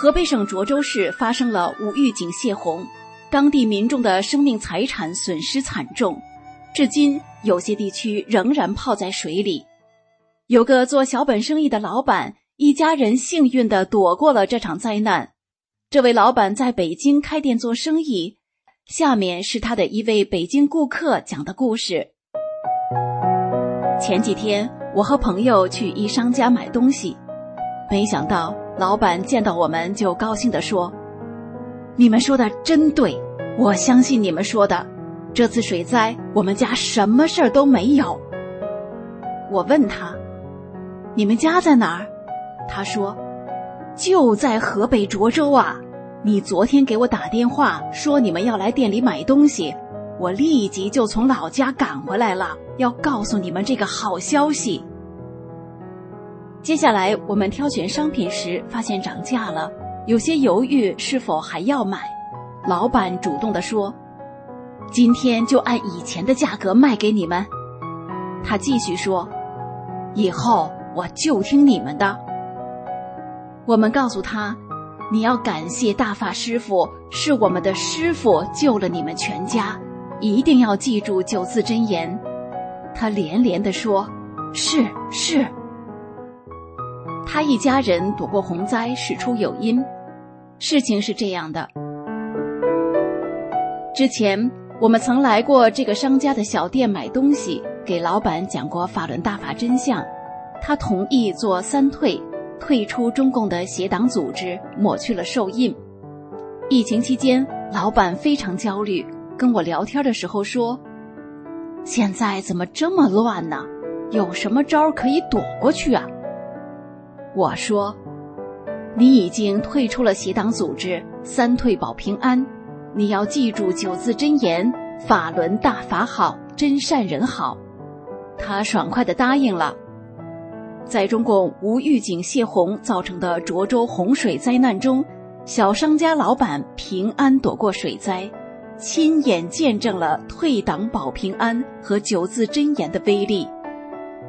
河北省涿州市发生了无预警泄洪，当地民众的生命财产损失惨重，至今有些地区仍然泡在水里。有个做小本生意的老板，一家人幸运的躲过了这场灾难。这位老板在北京开店做生意，下面是他的一位北京顾客讲的故事。前几天，我和朋友去一商家买东西。没想到，老板见到我们就高兴地说：“你们说的真对，我相信你们说的。这次水灾，我们家什么事儿都没有。”我问他：“你们家在哪儿？”他说：“就在河北涿州啊。你昨天给我打电话说你们要来店里买东西，我立即就从老家赶回来了，要告诉你们这个好消息。”接下来，我们挑选商品时发现涨价了，有些犹豫是否还要买。老板主动的说：“今天就按以前的价格卖给你们。”他继续说：“以后我就听你们的。”我们告诉他：“你要感谢大法师傅，是我们的师傅救了你们全家，一定要记住九字真言。”他连连的说：“是是。”他一家人躲过洪灾，事出有因。事情是这样的：之前我们曾来过这个商家的小店买东西，给老板讲过法轮大法真相，他同意做三退，退出中共的邪党组织，抹去了受印。疫情期间，老板非常焦虑，跟我聊天的时候说：“现在怎么这么乱呢？有什么招可以躲过去啊？”我说：“你已经退出了邪党组织，三退保平安。你要记住九字真言：法轮大法好，真善人好。”他爽快的答应了。在中共无预警泄洪造成的涿州洪水灾难中，小商家老板平安躲过水灾，亲眼见证了退党保平安和九字真言的威力。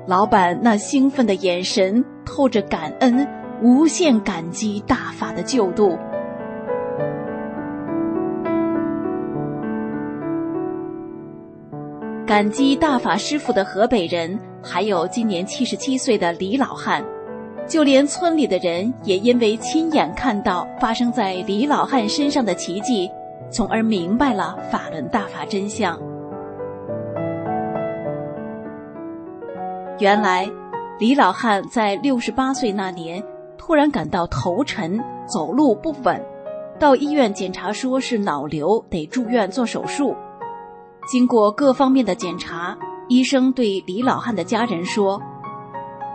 老板那兴奋的眼神透着感恩，无限感激大法的救度。感激大法师傅的河北人，还有今年七十七岁的李老汉，就连村里的人也因为亲眼看到发生在李老汉身上的奇迹，从而明白了法轮大法真相。原来，李老汉在六十八岁那年突然感到头沉、走路不稳，到医院检查说是脑瘤，得住院做手术。经过各方面的检查，医生对李老汉的家人说：“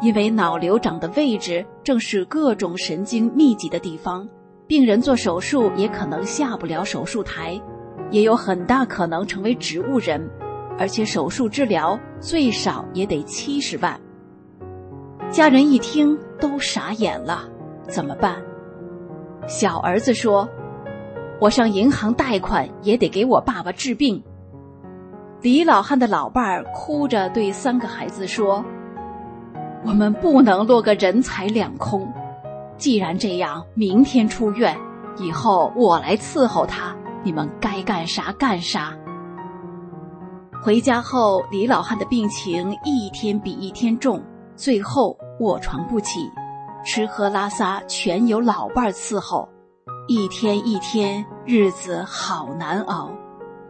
因为脑瘤长的位置正是各种神经密集的地方，病人做手术也可能下不了手术台，也有很大可能成为植物人。”而且手术治疗最少也得七十万。家人一听都傻眼了，怎么办？小儿子说：“我上银行贷款也得给我爸爸治病。”李老汉的老伴儿哭着对三个孩子说：“我们不能落个人财两空。既然这样，明天出院，以后我来伺候他，你们该干啥干啥。”回家后，李老汉的病情一天比一天重，最后卧床不起，吃喝拉撒全由老伴儿伺候，一天一天，日子好难熬，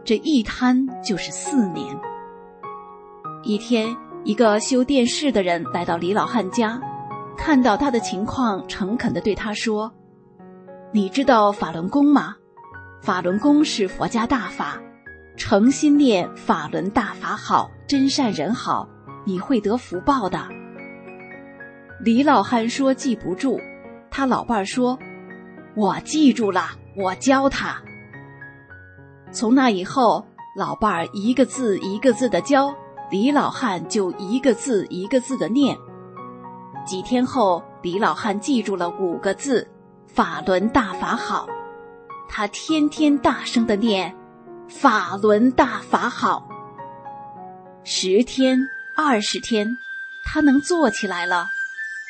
这一瘫就是四年。一天，一个修电视的人来到李老汉家，看到他的情况，诚恳地对他说：“你知道法轮功吗？法轮功是佛家大法。”诚心念法轮大法好，真善人好，你会得福报的。李老汉说记不住，他老伴儿说：“我记住了，我教他。从那以后，老伴儿一个字一个字的教，李老汉就一个字一个字的念。几天后，李老汉记住了五个字：“法轮大法好。”他天天大声的念：“法轮大法好。”十天、二十天，他能坐起来了。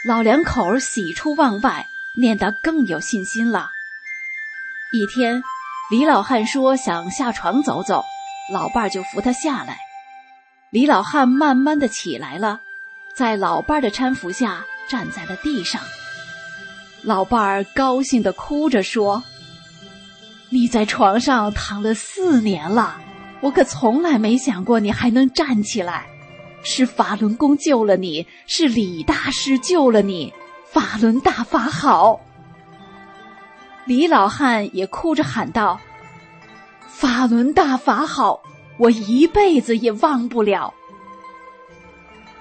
老两口喜出望外，念得更有信心了。一天，李老汉说想下床走走，老伴儿就扶他下来。李老汉慢慢的起来了，在老伴儿的搀扶下站在了地上。老伴儿高兴的哭着说：“你在床上躺了四年了，我可从来没想过你还能站起来。”是法轮功救了你，是李大师救了你，法轮大法好。李老汉也哭着喊道：“法轮大法好，我一辈子也忘不了。”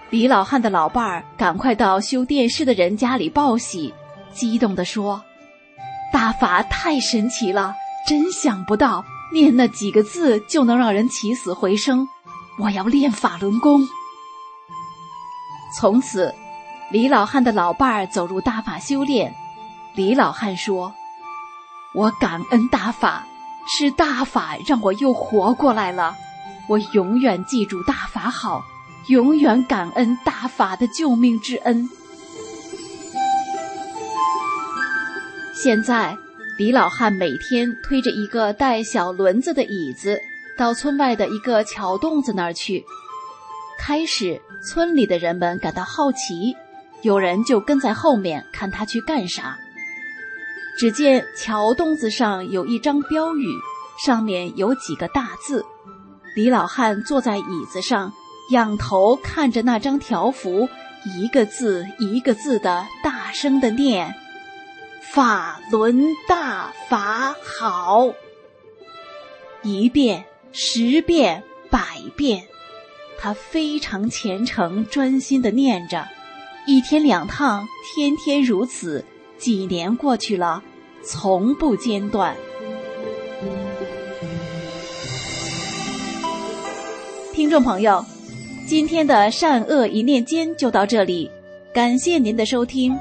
李老汉的老伴儿赶快到修电视的人家里报喜，激动地说：“大法太神奇了，真想不到念那几个字就能让人起死回生，我要练法轮功。”从此，李老汉的老伴儿走入大法修炼。李老汉说：“我感恩大法，是大法让我又活过来了。我永远记住大法好，永远感恩大法的救命之恩。”现在，李老汉每天推着一个带小轮子的椅子，到村外的一个桥洞子那儿去。开始，村里的人们感到好奇，有人就跟在后面看他去干啥。只见桥洞子上有一张标语，上面有几个大字。李老汉坐在椅子上，仰头看着那张条幅，一个字一个字的大声的念：“法轮大法好。”一遍，十遍，百遍。他非常虔诚、专心的念着，一天两趟，天天如此。几年过去了，从不间断。听众朋友，今天的善恶一念间就到这里，感谢您的收听。